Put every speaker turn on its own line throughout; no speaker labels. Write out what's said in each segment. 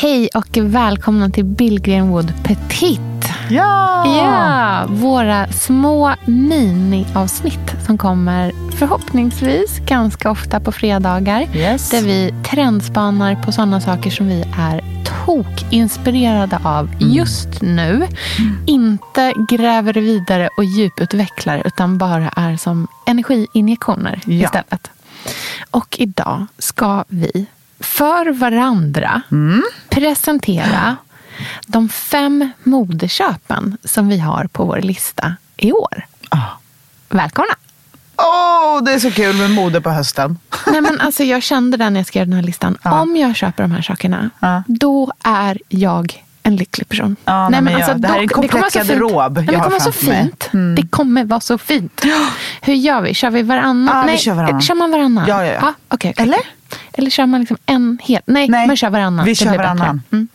Hej och välkomna till Billgren Wood Petit.
Ja!
Ja, våra små miniavsnitt som kommer förhoppningsvis ganska ofta på fredagar.
Yes.
Där vi trendspanar på sådana saker som vi är tokinspirerade av just nu. Inte gräver vidare och djuputvecklar utan bara är som energiinjektioner
Ja.
istället. Och idag ska vi för varandra presentera de fem modeköpen som vi har på vår lista i år.
Ah.
Välkomna!
Åh, det är så kul med mode på hösten.
Nej, men alltså, jag kände det när jag skrev den här listan.
Ja.
Om jag köper de här sakerna,
Ja.
då är jag en lycklig person.
Ja, nej, men jag- det här är en
kommer
komplett
fint.
garderob jag
Det kommer vara så
mig. Mm.
fint. Det kommer vara så fint. Hur gör vi? Kör vi varannan?
Ja, vi
nej,
kör varannan.
Kör man varannan?
Ja, ja, ja.
okej, okej.
Eller?
Eller kör man liksom en hel? Nej,
Nej,
man kör varannan.
vi
Det
kör varannan.
Mm.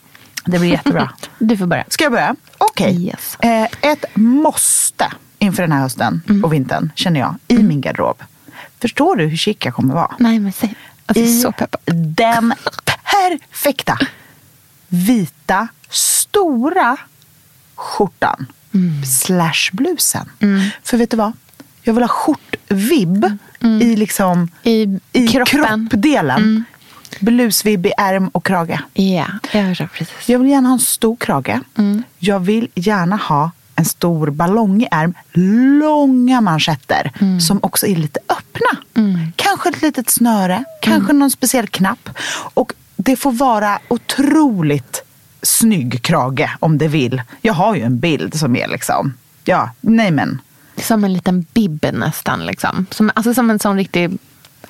Det blir jättebra.
Du får börja.
Ska jag börja? Okej.
Yes.
Eh, ett måste inför den här hösten
Mm.
och vintern, känner jag, i min garderob. Förstår du hur chic jag kommer vara?
Nej, men säg. Alltså,
I
så peppad.
den perfekta vita, stora skjortan
Mm.
slash blusen. För vet du vad? Jag vill ha skjortvibb i, liksom,
I,
i
kroppen.
kroppdelen. Blusvibb i ärm och krage.
Ja, jag förstår precis.
Jag vill gärna ha en stor krage.
Mm.
Jag vill gärna ha en stor ballongig ärm, långa manschetter
Mm.
som också är lite öppna. Kanske ett litet snöre, kanske
Mm.
någon speciell knapp. Och det får vara otroligt snygg krage om det vill. Jag har ju en bild som är liksom, ja, nej men.
Som en liten bib nästan. Liksom. Som, alltså som en sån riktig...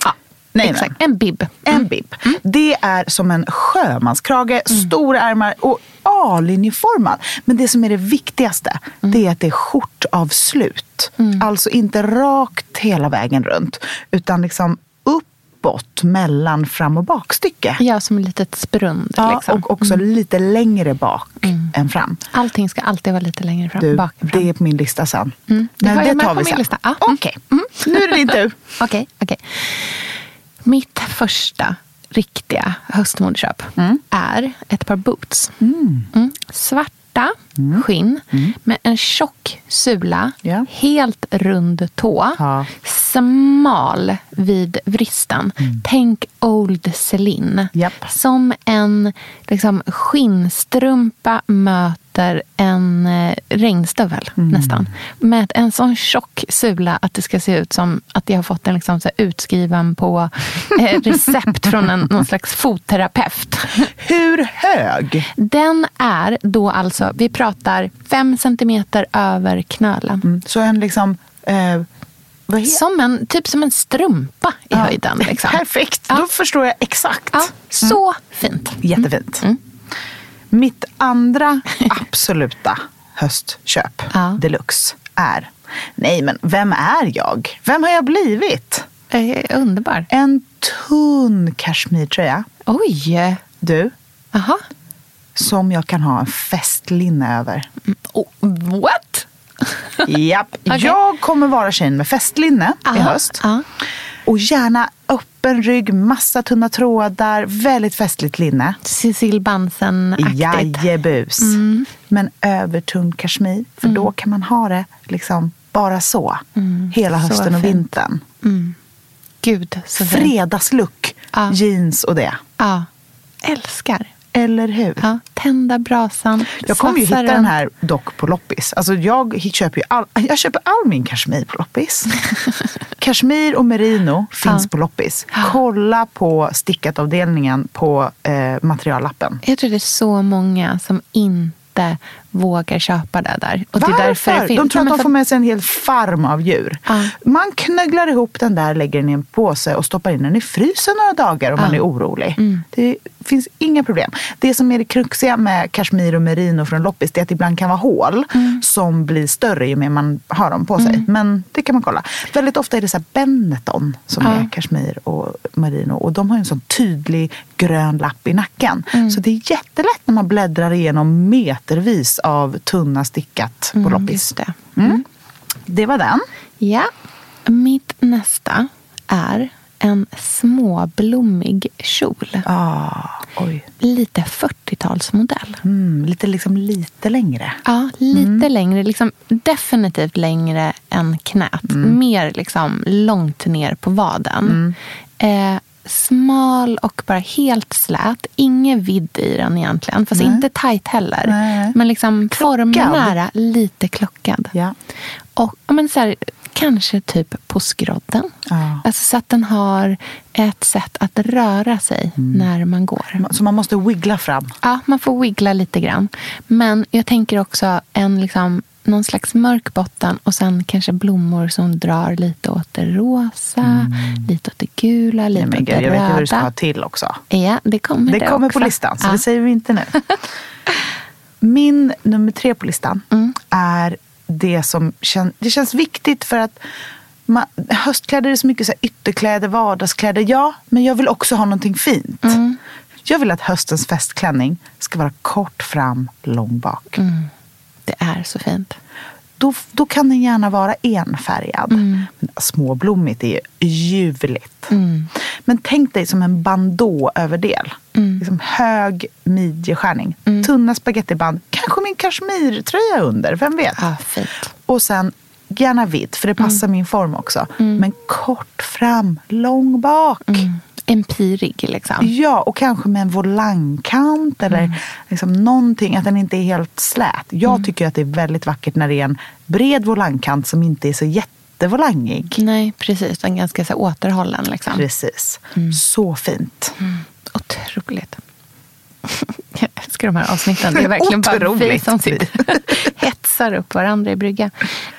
Ja,
Nej,
exakt.
men.
En bib.
En bib. Det är som en sjömanskrage, stora ärmar och A-linjeformad. Men det som är det viktigaste, det är att det är skjortavslut. Alltså inte rakt hela vägen runt, utan liksom uppåt mellan fram och bakstycke.
Ja, som ett litet sprund.
Ja,
liksom.
och också lite längre bak än fram.
Allting ska alltid vara lite längre fram,
Du,
bak än fram.
det är på min lista sen.
Mm, det
Men
har
det
jag med
tar
på
vi
min
sen.
lista. Ja, mm.
Okej, nu är det din tur.
Okej, okej. Mitt första riktiga höstmodeköp är ett par boots. Mm. Svarta skinn med en tjock sula,
Ja.
helt rund tå,
Ja.
smal vid vristen. Tänk Old Celine.
Japp.
Som en liksom, skinnstrumpa möter en eh, regnstövel nästan. Med en sån tjock sula att det ska se ut som att jag har fått den liksom, utskriven på eh, recept från en, någon slags fotterapeut.
Hur hög?
Den är då alltså, vi pratar fem centimeter över knölen.
Mm, Så en liksom... Eh,
Som en, typ som en strumpa i höjden. Liksom.
Perfekt,
Ja.
då förstår jag exakt.
Ja, så fint.
Jättefint.
Mm.
Mitt andra absoluta höstköp
Ja.
deluxe är... Nej, men vem är jag? Vem har jag blivit?
Eh, underbar.
En tunn kashmirtröja.
Oj!
Du,
Aha.
som jag kan ha en festlinne över.
Oh, what?
Japp.
Okej.
Jag kommer vara tjejen med festlinne i
Aha,
höst.
ja.
Och gärna öppen rygg, massa tunna trådar, väldigt festligt linne.
Cecil Bansen-aktigt.
Jajebus.
Mm.
Men övertunn kashmir, för då kan man ha det liksom bara så. Hela
Mm. Så
hösten och
fint.
vintern.
Gud, så fint.
Fredagslook,
Ja.
jeans och det.
Ja. Älskar.
Eller hur?
Ja. Tända brasan.
Jag kommer ju hitta den här dock på loppis. Alltså jag, köper ju all, jag köper all min kashmir på loppis. kashmir och merino finns
Ja.
på loppis. Kolla på stickatavdelningen på eh, materiallappen.
Jag tror det är så många som inte vågar köpa det där. Och det är
Varför?
därför det
de tror att de får med sig en hel farm av djur.
Ja.
Man knögglar ihop den där, lägger den i en påse och stoppar in den i frysen några dagar om
Ja.
man är orolig.
Mm.
Det finns inga problem. Det som är det kruxiga med kashmir och merino från loppis det är att det ibland kan vara hål
Mm.
som blir större ju mer man har dem på sig. Men det kan man kolla. Väldigt ofta är det så Benetton som
Ja.
är kashmir och merino och de har en sån tydlig grön lapp i nacken.
Mm.
Så det är jättelätt när man bläddrar igenom metervis av tunna stickat på
Mm,
loppis.
det.
Mm. Det var den.
Ja. Mitt nästa är en småblommig kjol.
Ah, oj.
Lite 40-talsmodell.
Mm, lite, liksom, lite längre.
Ja, lite längre. Liksom, definitivt längre än knät. Mer liksom, långt ner på vaden. Eh, smal och bara helt slät. Ingen vidd i den egentligen. Fast inte tight heller.
Nej.
Men liksom
Klockad.
formnära, lite klockad.
Ja.
Och men så här, kanske typ på skrodden.
Ja.
Alltså så att den har ett sätt att röra sig när man går.
Så man måste wiggla fram.
Ja, man får wiggla lite grann. Men jag tänker också en liksom, någon slags mörk botten och sen kanske blommor som drar lite åt det rosa, lite åt det gula, lite
Nej,
åt det
jag vet vad du ska ha
röda.
till också.
Ja, det kommer
Det
det
kommer
också.
på listan, så
ja.
det säger vi inte nu. Min nummer tre på listan
Mm.
är det som kän, det känns viktigt för att man, höstkläder är så mycket så här ytterkläder, vardagskläder. Ja, men jag vill också ha någonting fint.
Mm.
Jag vill att höstens festklänning ska vara kort fram, lång bak.
Mm. Det är så fint.
Då, då kan den gärna vara enfärgad. Men småblommigt är ju ljuvligt. Men tänk dig som en bandå-överdel. Liksom hög midjeskärning. Tunna spagettiband. Kanske min kashmirtröja under, vem vet?
Ja, fint.
Och sen gärna vitt, för det passar min form också. Men kort fram, lång bak.
Empirig liksom.
Ja, och kanske med en volangkant eller liksom någonting, att den inte är helt slät. Jag tycker att det är väldigt vackert när det är en bred volangkant som inte är så jättevolangig.
Nej, precis. Den är ganska så återhållen. Liksom.
Precis. Så fint.
Otroligt. Jag älskar de här avsnitten. Det är verkligen bara vi som sitter hetsar upp varandra i brygga.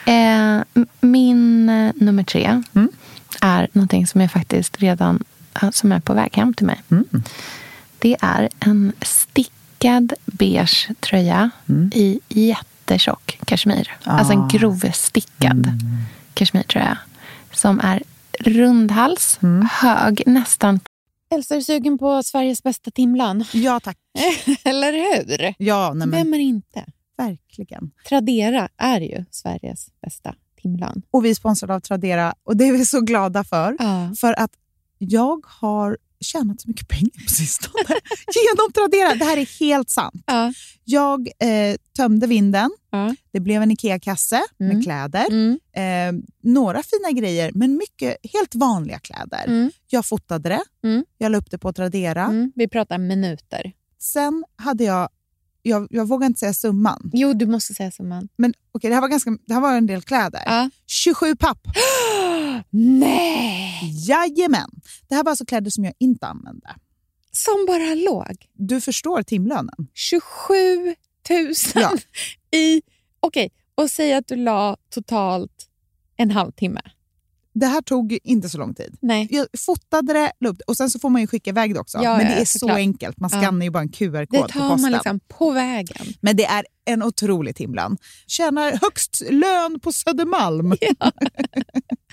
Eh, min eh, nummer tre är någonting som jag faktiskt redan som är på väg hem till mig. Det är en stickad beige tröja i jättetjock kashmir. Alltså en grovstickad kashmirtröja. Som är rundhals, hög, nästan Elsa, är du sugen på Sveriges bästa timlan?
Ja, tack.
Eller hur?
Ja, nej, men,
Vem är inte?
verkligen.
Tradera är ju Sveriges bästa timlan.
Och vi är sponsrade av Tradera och det är vi så glada för.
Ja.
För att jag har tjänat så mycket pengar på sistone genom Tradera. Det här är helt sant.
Ja.
Jag eh, tömde vinden.
Ja.
Det blev en IKEA-kasse
Mm.
med kläder.
Mm.
Eh, några fina grejer, men mycket helt vanliga kläder.
Mm.
Jag fotade det.
Mm.
Jag la upp det på Tradera.
Mm. Vi pratar minuter.
Sen hade jag, jag, jag vågar inte säga summan,
Jo, du måste säga summan.
men okej, det, här var ganska, det här var en del kläder.
Ja.
27 papp.
Nej!
Jajamän. Det här var alltså kläder som jag inte använde.
Som bara låg.
Du förstår timlönen.
27 000
Ja.
i... Okej, och säg att du la totalt en halvtimme.
Det här tog inte så lång tid.
Nej.
Jag fotade det, upp och sen så får man ju skicka iväg det också.
Ja,
Men
ja,
det är
såklart.
så enkelt. Man
Ja.
skannar ju bara en QR-kod
Det tar man liksom på vägen.
Men det är en otrolig timlön. Tjänar högst lön på Södermalm.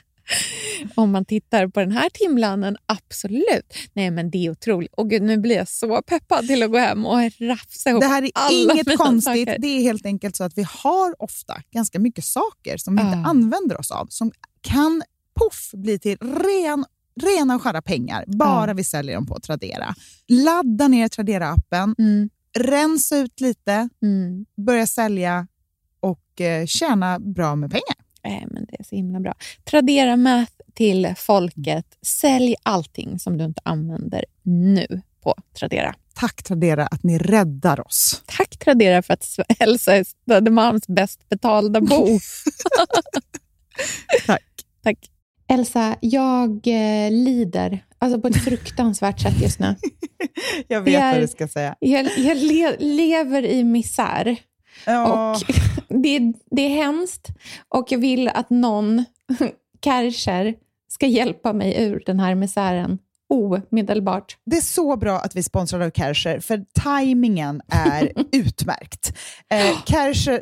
Om man tittar på den här timlönen, absolut. Nej, men det är otroligt. Och gud, nu blir jag så peppad till att gå hem och rafsa ihop
Det här är
alla
inget konstigt.
saker.
Det är helt enkelt så att vi har ofta ganska mycket saker som vi inte
Ja.
använder oss av. Som kan poff bli till ren, rena och skära pengar bara
Ja.
vi säljer dem på Tradera. Ladda ner Tradera-appen,
Mm,
rensa ut lite,
mm.
börja sälja och eh, tjäna bra med pengar.
Nej, men det är så himla bra. Tradera Math till folket. Sälj allting som du inte använder nu på Tradera.
Tack Tradera att ni räddar oss.
Tack Tradera för att Elsa är Södermalms bäst betalda bo.
Tack.
Tack. Elsa, jag eh, lider alltså på ett fruktansvärt sätt just nu.
Jag vet
är-
vad du ska säga.
Jag, jag le, lever i misär.
Ja,
Och det, det är hemskt och jag vill att någon, Kärcher, ska hjälpa mig ur den här misären omedelbart.
Det är så bra att vi sponsrar av Kärcher, för tajmingen är utmärkt. Eh, Kärcher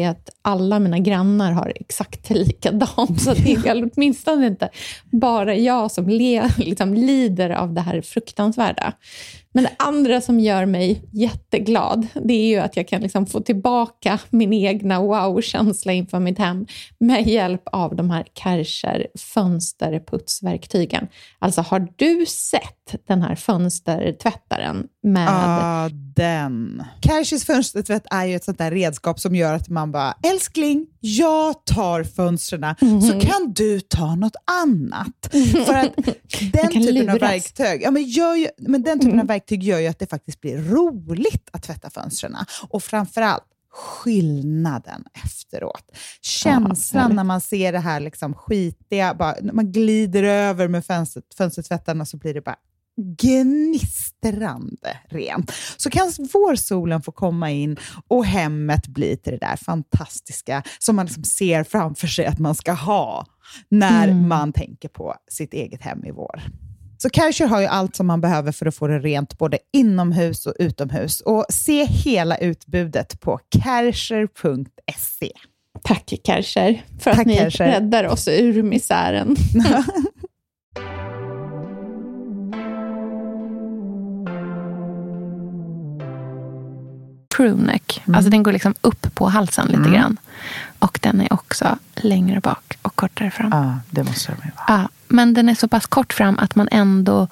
är att alla mina grannar har exakt likadant. Så det är åtminstone inte bara jag som le, liksom, lider av det här fruktansvärda. Men det andra som gör mig jätteglad, det är ju att jag kan liksom få tillbaka min egna wow-känsla inför mitt hem med hjälp av de här Kärcher fönsterputsverktygen. Alltså, har du sett den här fönstertvättaren med...
Ja, den. Kärchers fönstertvätt är ju ett sånt där redskap som gör att man bara, älskling, jag tar fönstren, så kan du ta något annat. För att den typen av verktyg, ja, men gör ju, men den typen av verktyg gör ju att det faktiskt blir roligt att tvätta fönstren. Och framförallt skillnaden efteråt. Känslan
härligt.
när man ser det här liksom skitiga, bara, när man glider över med fönster, fönstertvättarna så blir det bara gnistrande rent. Så kan vårsolen få komma in och hemmet bli till det där fantastiska som man liksom ser framför sig att man ska ha när man tänker på sitt eget hem i vår. Så Kärcher har ju allt som man behöver för att få det rent både inomhus och utomhus. Och se hela utbudet på kärcher.se.
Tack Kärcher, för
Tack,
att ni
Kärcher.
räddar oss ur misären.
crewneck. Alltså den går liksom upp på halsen lite grann. Och den är också längre bak och kortare fram.
Ja, det måste de ju vara.
Ja, men den är så pass kort fram att man ändå...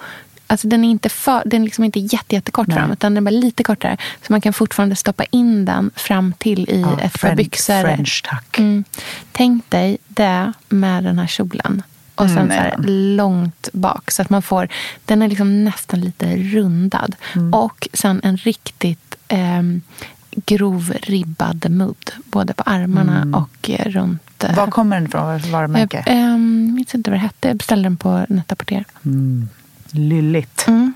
Alltså den är inte, för, den är liksom inte jätte, jättekort
Nej.
fram, utan den är bara lite kortare. Så man kan fortfarande stoppa in den fram till i
Ja,
ett par byxor.
French tuck.
Mm. Tänk dig det med den här kjolen. Och sen
Mm,
så långt bak. Så att man får, den är liksom nästan lite rundad.
Mm.
Och sen en riktigt ehm, grov ribbad mudd. Både på armarna och eh, runt... eh,
Var kommer den ifrån? För varumärke?
jag ehm, minns inte vad det hette. Jag beställde den på Netaporter.
Lylligt.
Mm.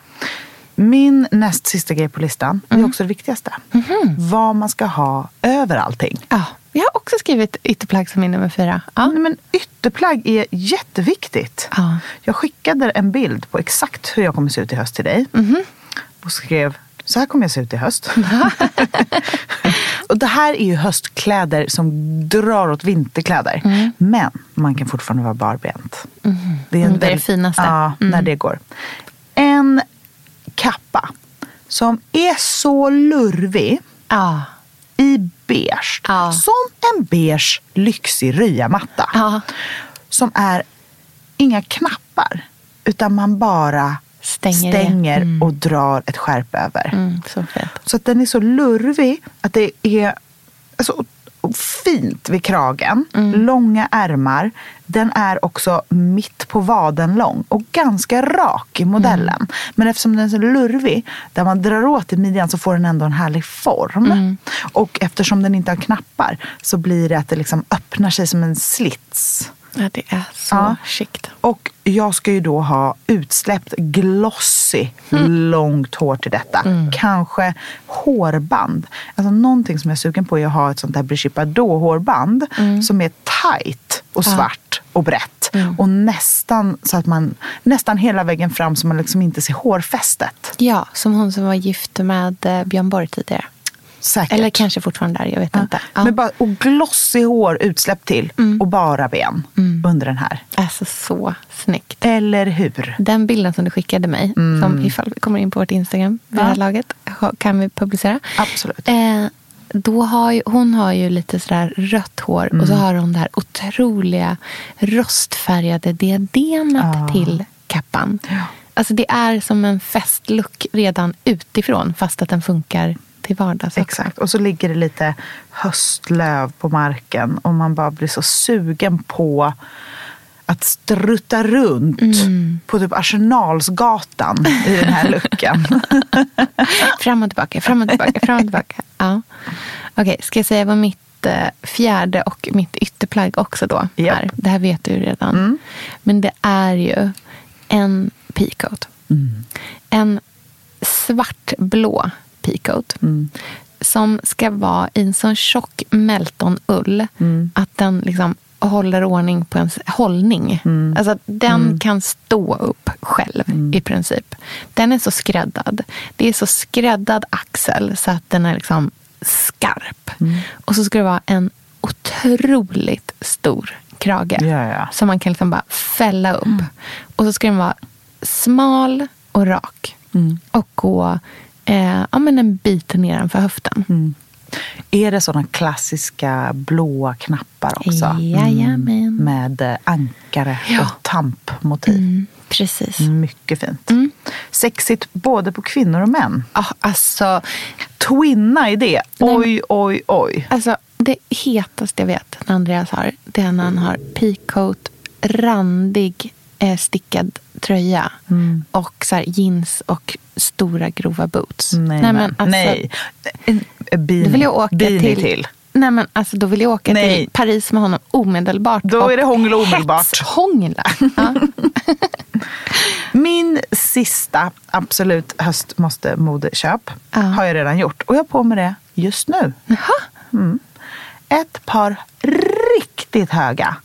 Min näst sista grej på listan är också det viktigaste.
Mhm.
Vad man ska ha över allting.
Ja, jag har också skrivit ytterplagg som min nummer fyra. Ja.
Nej, Men ytterplagg är jätteviktigt.
Ja.
Jag skickade en bild på exakt hur jag kommer se ut i höst till dig.
Mhm.
Och skrev, så här kommer jag se ut i höst. och det här är ju höstkläder som drar åt vinterkläder. Men man kan fortfarande vara barbent. Det är,
Mm, det är det finaste.
Ja, när det går. En kappa som är så lurvig
Ja.
i beige.
Ja.
Som en beige lyxig ryamatta.
Ja.
Som är inga knappar. Utan man bara
Stänger
stänger
Mm.
och drar ett skärp över.
Mm, så.
Så att den är så lurvig att det är alltså, fint vid kragen.
Mm.
Långa ärmar. Den är också mitt på vaden lång och ganska rak i modellen.
Mm.
Men eftersom den är så lurvig, där man drar åt i midjan så får den ändå en härlig form.
Mm.
Och eftersom den inte har knappar så blir det att det liksom öppnar sig som en slits.
Ja, det är så
Ja. Och jag ska ju då ha utsläppt glossy långt hår till detta. Kanske hårband. Alltså någonting som jag är sugen på är att ha ett sånt där Brigitte Bardot hårband som är tight och svart och brett. Och nästan så att man nästan hela vägen fram så man liksom inte ser hårfästet.
Ja, som hon som var gift med eh, Björn Borg tidigare.
Säkert.
Eller kanske fortfarande där, jag vet inte. Ja.
Men bara, och glossy hår utsläppt till och bara ben under den här.
Alltså så snyggt.
Eller hur?
Den bilden som du skickade mig, som ifall vi kommer in på vårt Instagram vid det här
Ja.
laget, kan vi publicera.
Absolut.
Eh, då har ju, hon har ju lite sådär rött hår och
Mm.
så har hon det här otroliga rostfärgade diademet till kappan. Alltså det är som en festlook redan utifrån fast att den funkar till vardags också.
Exakt. Och så ligger det lite höstlöv på marken och man bara blir så sugen på att strutta runt
Mm.
på typ Arsenalsgatan i den här looken.
Fram och tillbaka, fram och tillbaka, fram och tillbaka. Ja. Okej, ska jag säga vad mitt eh, fjärde och mitt ytterplagg också då.
Japp.
Här. Det här vet du redan.
Mm.
Men det är ju en peacoat.
Mm.
En svartblå peacoat.
Mm.
Som ska vara i en sån tjock meltonull
Mm.
att den liksom håller ordning på ens hållning.
Mm.
Alltså den kan stå upp själv i princip. Den är så skräddad. Det är så skräddad axel så att den är liksom skarp.
Mm.
Och så ska det vara en otroligt stor krage.
Ja, ja.
Som man kan liksom bara fälla upp. Och så ska den vara smal och rak.
Mm.
Och gå eh, ja, men en bit nedanför höften.
Mm. Är det sådana klassiska blåa knappar också? Mm. Med eh, ankare
Ja.
och tampmotiv.
Mm, precis.
Mycket fint.
Mm.
Sexigt både på kvinnor och män.
Ah, alltså,
Twinna i det. Oj, oj, oj.
alltså, det hetaste jag vet när Andreas har, det är när han har peacoat, randig eh, stickad tröja
Mm.
och så jeans och stora grova boots.
Nej,
men
men,
alltså,
nej. Beanie,
Då vill jag åka till,
till.
Nej, men alltså, då vill jag åka
Nej.
till Paris med honom omedelbart.
Då är det hångel omedelbart.
Hetshångla. Ja.
Min sista absolut höst måste modeköp
Ja.
har jag redan gjort. Och jag har på mig det just nu.
Jaha.
Ett par riktigt höga,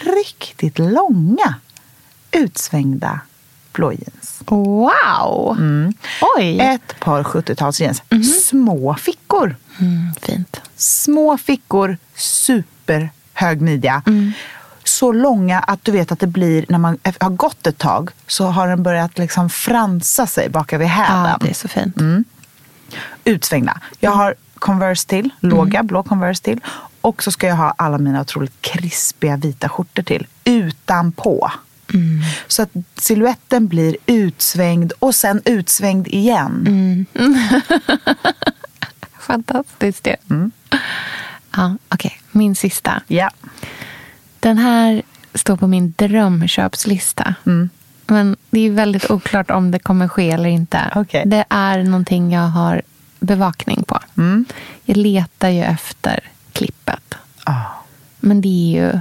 riktigt långa, utsvängda blå jeans.
Wow!
Mm.
Oj!
Ett par 70-talsjeans. Små fickor.
Mm, fint.
Små fickor, superhög midja. Så långa att du vet att det blir, när man har gått ett tag, så har den börjat liksom fransa sig baka vid hälen.
Ja, det är så fint.
Utsvängda. Jag har Converse till, låga blå Converse till. Och så ska jag ha alla mina otroligt krispiga vita skjortor till, utanpå. Så att siluetten blir utsvängd och sen utsvängd igen.
Fantastiskt det. Ja, Okej, min sista.
Ja.
Den här står på min drömköpslista.
Mm.
Men det är väldigt oklart om det kommer ske eller inte.
Okej.
Det är någonting jag har bevakning på.
Mm.
Jag letar ju efter klippet.
Ah.
Men det är ju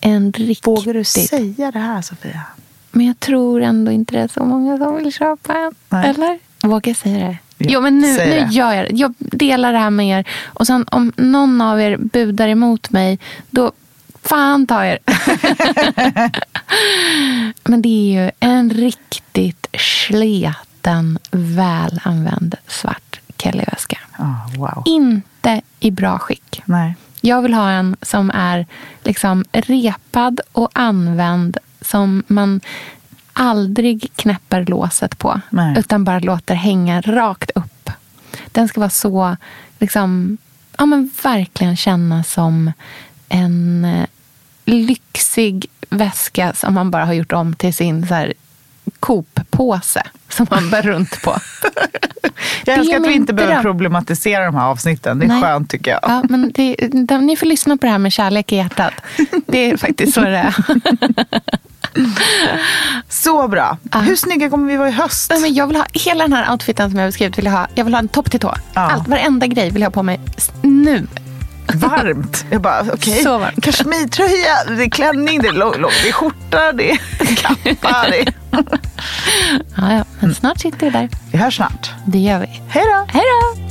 en riktigt...
Vågar du säga det här Sofia?
Men jag tror ändå inte det är så många som vill köpa en.
Nej.
Eller? Vågar jag säga det?
Ja,
jo, men nu, nu gör jag det. Jag delar det här med er. Och sen om någon av er budar emot mig, då fan ta er. men det är ju en riktigt sleten, välanvänd svart Kelly-väska.
Ah, wow.
Inte i bra skick.
Nej.
Jag vill ha en som är liksom repad och använd som man aldrig knäpper låset på.
Nej.
Utan bara låter hänga rakt upp. Den ska vara så, liksom, ja men verkligen kännas som en eh, lyxig väska som man bara har gjort om till sin så här, Coop-påse som man bär runt på.
Jag älskar att vi inte behöver
dröm.
problematisera de här avsnitten. Det är
Nej.
skönt tycker jag.
Ja, men det, de, ni får lyssna på det här med kärlek i hjärtat. Det är faktiskt så det är.
Så bra. Hur snygga kommer vi vara i höst?
Nej, men jag vill ha hela den här outfiten som jag har beskrivit. Vill jag, ha, jag vill ha en topp till tå.
Ja.
Allt, varenda grej vill jag ha på mig nu.
Varmt. Jag bara, okej.
Varmt.
Kashmirtröja, det är klänning, det är lång, lång, det är skjorta, det är kappa. Det är...
Ja, ja, men snart sitter vi där.
Vi hörs snart.
Det gör vi.
Hej då!
Hej då!